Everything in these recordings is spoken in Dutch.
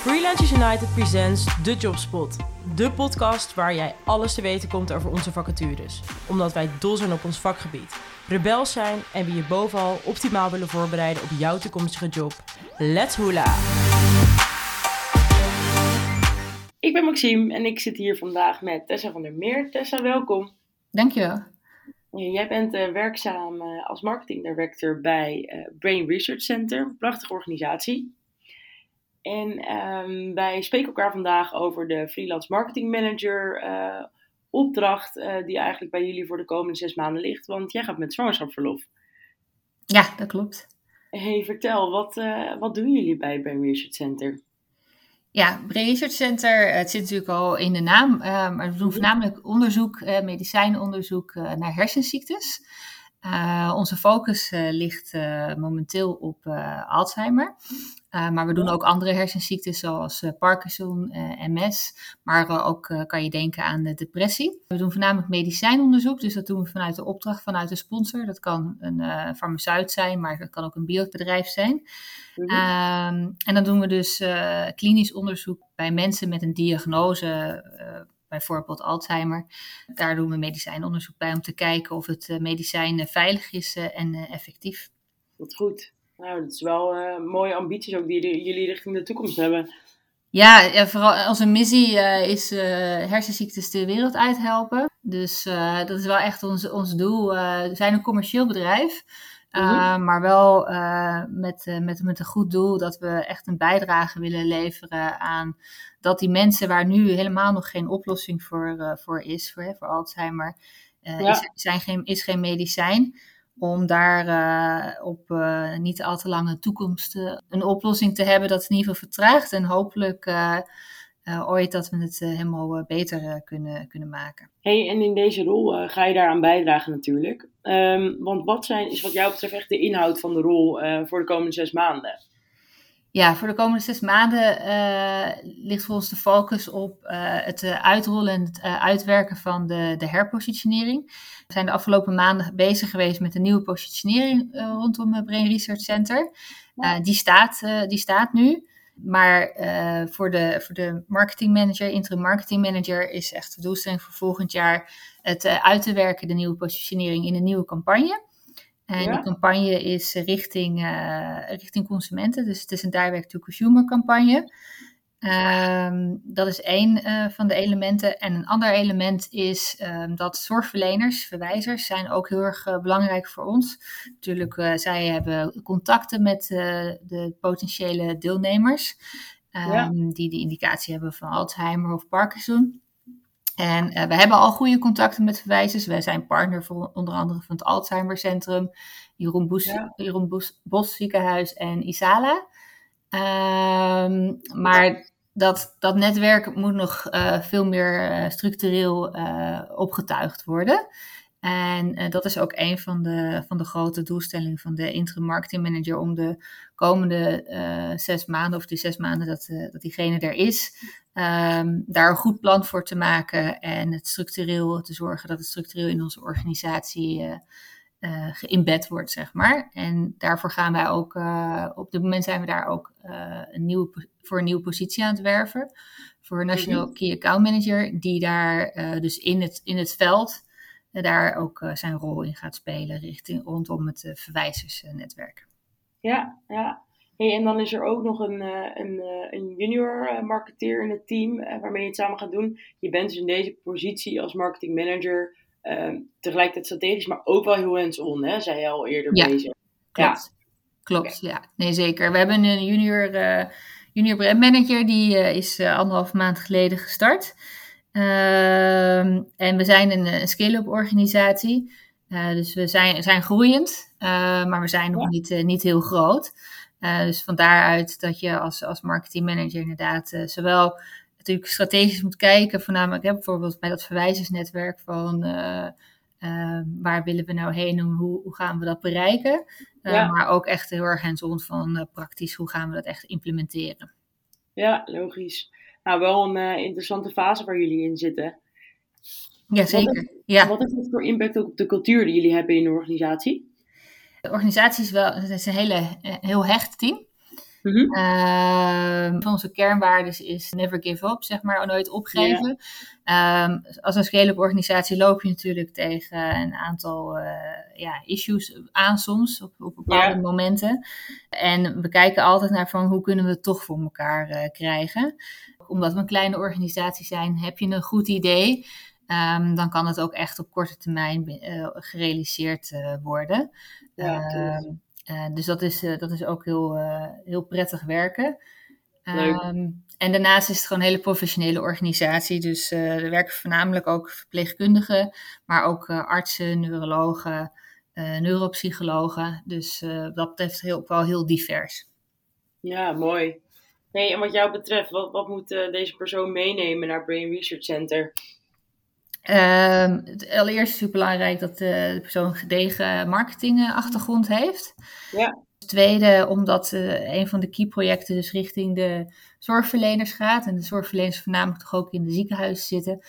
Freelancers United presents The Jobspot. De podcast waar jij alles te weten komt over onze vacatures. Omdat wij dol zijn op ons vakgebied, rebels zijn en we je bovenal optimaal willen voorbereiden op jouw toekomstige job. Let's hula! Ik ben Maxime en ik zit hier vandaag met Tessa van der Meer. Tessa, welkom. Dankjewel. Jij bent uh, werkzaam uh, als marketing director bij uh, Brain Research Center, een prachtige organisatie. En um, wij spreken elkaar vandaag over de freelance marketing manager opdracht die eigenlijk bij jullie voor de komende zes maanden ligt, want jij gaat met zwangerschapsverlof. Ja, dat klopt. Hey, vertel, wat, wat doen jullie bij Brain Research Center? Ja, Brain Research Center, het zit natuurlijk al in de naam, maar we doen voornamelijk onderzoek, medicijnonderzoek naar hersenziektes. Onze focus ligt momenteel op Alzheimer. maar we doen ook andere hersenziektes zoals Parkinson, MS, maar ook kan je denken aan de depressie. We doen voornamelijk medicijnonderzoek, dus dat doen we vanuit de opdracht vanuit de sponsor. Dat kan een farmaceut zijn, maar dat kan ook een biobedrijf zijn. Mm -hmm. en dan doen we dus klinisch onderzoek bij mensen met een diagnose bijvoorbeeld Alzheimer. Daar doen we medicijnonderzoek bij om te kijken of het medicijn veilig is en effectief. Wat goed. Nou, dat is wel uh, mooie ambities ook die jullie richting de toekomst hebben. Ja, ja vooral onze missie uh, is uh, hersenziektes de wereld uithelpen. Dus dat is wel echt ons, ons doel. we zijn een commercieel bedrijf. Uh, maar wel uh, met, uh, met, met een goed doel dat we echt een bijdrage willen leveren aan dat die mensen waar nu helemaal nog geen oplossing voor, voor is, voor, voor Alzheimer, ja. is, zijn geen, is geen medicijn. Om daar op niet al te lange toekomst een oplossing te hebben dat in ieder geval vertraagt en hopelijk ooit dat we het helemaal beter kunnen, kunnen maken. Hey, en in deze rol ga je daaraan bijdragen natuurlijk. Um, want wat zijn, is wat jou betreft echt de inhoud van de rol voor de komende zes maanden? Ja, voor de komende zes maanden ligt voor ons de focus op het uitrollen en het uitwerken van de, de herpositionering. We zijn de afgelopen maanden bezig geweest met een nieuwe positionering rondom het Brain Research Center. die, staat, die staat nu. Maar uh, voor, de, voor de marketing manager, interim marketing manager, is echt de doelstelling voor volgend jaar het uh, uit te werken, de nieuwe positionering in een nieuwe campagne. En ja. die campagne is richting, uh, richting consumenten, dus het is een direct-to-consumer campagne. Um, dat is één uh, van de elementen. En een ander element is um, dat zorgverleners, verwijzers, zijn ook heel erg uh, belangrijk voor ons. Natuurlijk, uh, zij hebben contacten met de potentiële deelnemers. Um, ja. Die de indicatie hebben van Alzheimer of Parkinson. En we hebben al goede contacten met verwijzers. Wij zijn partner voor onder andere van het Alzheimer Centrum, Jeroen, Boes, ja. Jeroen Bos Ziekenhuis en Isala. Um, maar dat, dat netwerk moet nog uh, veel meer uh, structureel uh, opgetuigd worden. En dat is ook een van de, van de grote doelstellingen van de interim marketing manager om de komende zes maanden, of die zes maanden dat, dat diegene er is, um, daar een goed plan voor te maken en het structureel te zorgen dat het structureel in onze organisatie uh, geïmbed wordt, zeg maar. En daarvoor gaan wij ook, uh, op dit moment zijn we daar ook uh, een nieuwe, voor een nieuwe positie aan het werven. Voor een National mm-hmm. Key Account Manager, die daar dus in het, in het veld daar ook zijn rol in gaat spelen richting, rondom het verwijzersnetwerk. Ja, ja. Hey, en dan is er ook nog een, een, een junior marketeer in het team waarmee je het samen gaat doen. Je bent dus in deze positie als marketing manager tegelijkertijd strategisch, maar ook wel heel hands-on, hè? zei je al eerder ja, bezig. Klopt. Ja, klopt. Ja, nee zeker. We hebben een junior, uh, junior brand manager, die uh, is uh, anderhalf maand geleden gestart. Ehm, en we zijn een, een scale-up organisatie. dus we zijn, zijn groeiend, maar we zijn nog niet, niet heel groot. dus van daaruit dat je als, als marketing manager inderdaad zowel natuurlijk strategisch moet kijken. Voornamelijk hè, bijvoorbeeld bij dat verwijzersnetwerk van uh, uh, waar willen we nou heen en hoe, hoe gaan we dat bereiken. Uh, ja. Maar ook echt heel erg hands-on van praktisch hoe gaan we dat echt implementeren. Ja, logisch. Nou, wel een interessante fase waar jullie in zitten. Jazeker. Wat, ja. wat heeft het voor impact op de cultuur die jullie hebben in de organisatie? De organisatie is wel het is een hele, heel hecht team. Mm van onze kernwaarden is never give up, zeg maar, nooit opgeven. Ehm, als een scale-up organisatie loop je natuurlijk tegen een aantal uh, ja, issues aan soms, op, op bepaalde momenten. En we kijken altijd naar van hoe kunnen we het toch voor elkaar uh, krijgen. Omdat we een kleine organisatie zijn, heb je een goed idee. Um, dan kan het ook echt op korte termijn uh, gerealiseerd worden. Ja, dus dat is, uh, dat is ook heel, uh, heel prettig werken. Um, en daarnaast is het gewoon een hele professionele organisatie. Dus er werken voornamelijk ook verpleegkundigen, maar ook artsen, neurologen, neuropsychologen. Dus dat betreft heel, ook wel heel divers. Ja, mooi. Hey, en wat jou betreft, wat, wat moet deze persoon meenemen naar Brain Research Center? Um, het allereerst is het belangrijk dat de, de persoon een gedegen marketingachtergrond heeft. Ja. Het tweede, omdat uh, een van de key projecten dus richting de zorgverleners gaat. En de zorgverleners voornamelijk toch ook in de ziekenhuizen zitten.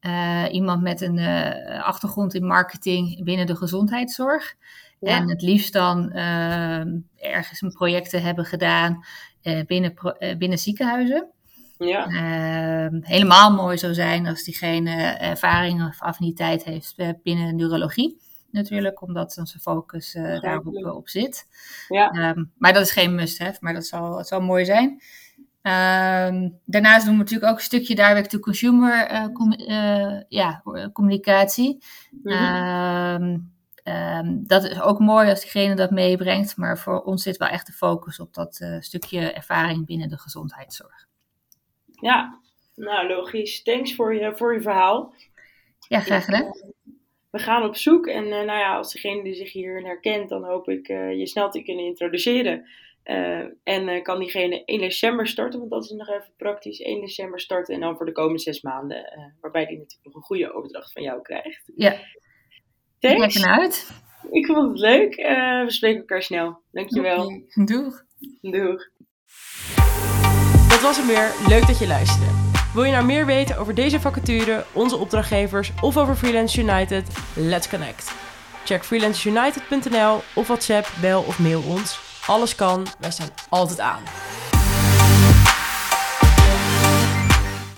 Uh, iemand met een uh, achtergrond in marketing binnen de gezondheidszorg. Ja. En het liefst dan ehm, ergens een projecten hebben gedaan binnen, binnen ziekenhuizen. Ja. Uh, helemaal mooi zou zijn als diegene ervaring of affiniteit heeft eh, binnen neurologie. Natuurlijk, omdat zijn focus uh, daarop uh, op zit. Ja. Um, maar dat is geen must-have, maar dat zal, het zal mooi zijn. Um, daarnaast doen we natuurlijk ook een stukje direct-to-consumer uh, com ja, communicatie. Mm -hmm. um, dat is ook mooi als diegene dat meebrengt, maar voor ons zit wel echt de focus op dat stukje ervaring binnen de gezondheidszorg. Ja, nou logisch. Thanks voor je, voor je verhaal. Ja, graag gedaan. Ik, uh, we gaan op zoek en uh, nou ja, als degene die zich hierin herkent, dan hoop ik uh, je snel te kunnen introduceren. en kan diegene 1 december starten, want dat is nog even praktisch. 1 december starten en dan voor de komende zes maanden, waarbij die natuurlijk nog een goede overdracht van jou krijgt. Ja. Thanks. Kijk uit. Ik vond het leuk. we spreken elkaar snel. Dankjewel. Okay. Doeg. Doeg. Dat was hem weer. Leuk dat je luisterde. Wil je nou meer weten over deze vacature, onze opdrachtgevers of over Freelance United? Let's connect. Check freelanceunited.nl of WhatsApp, bel of mail ons. Alles kan, wij staan altijd aan.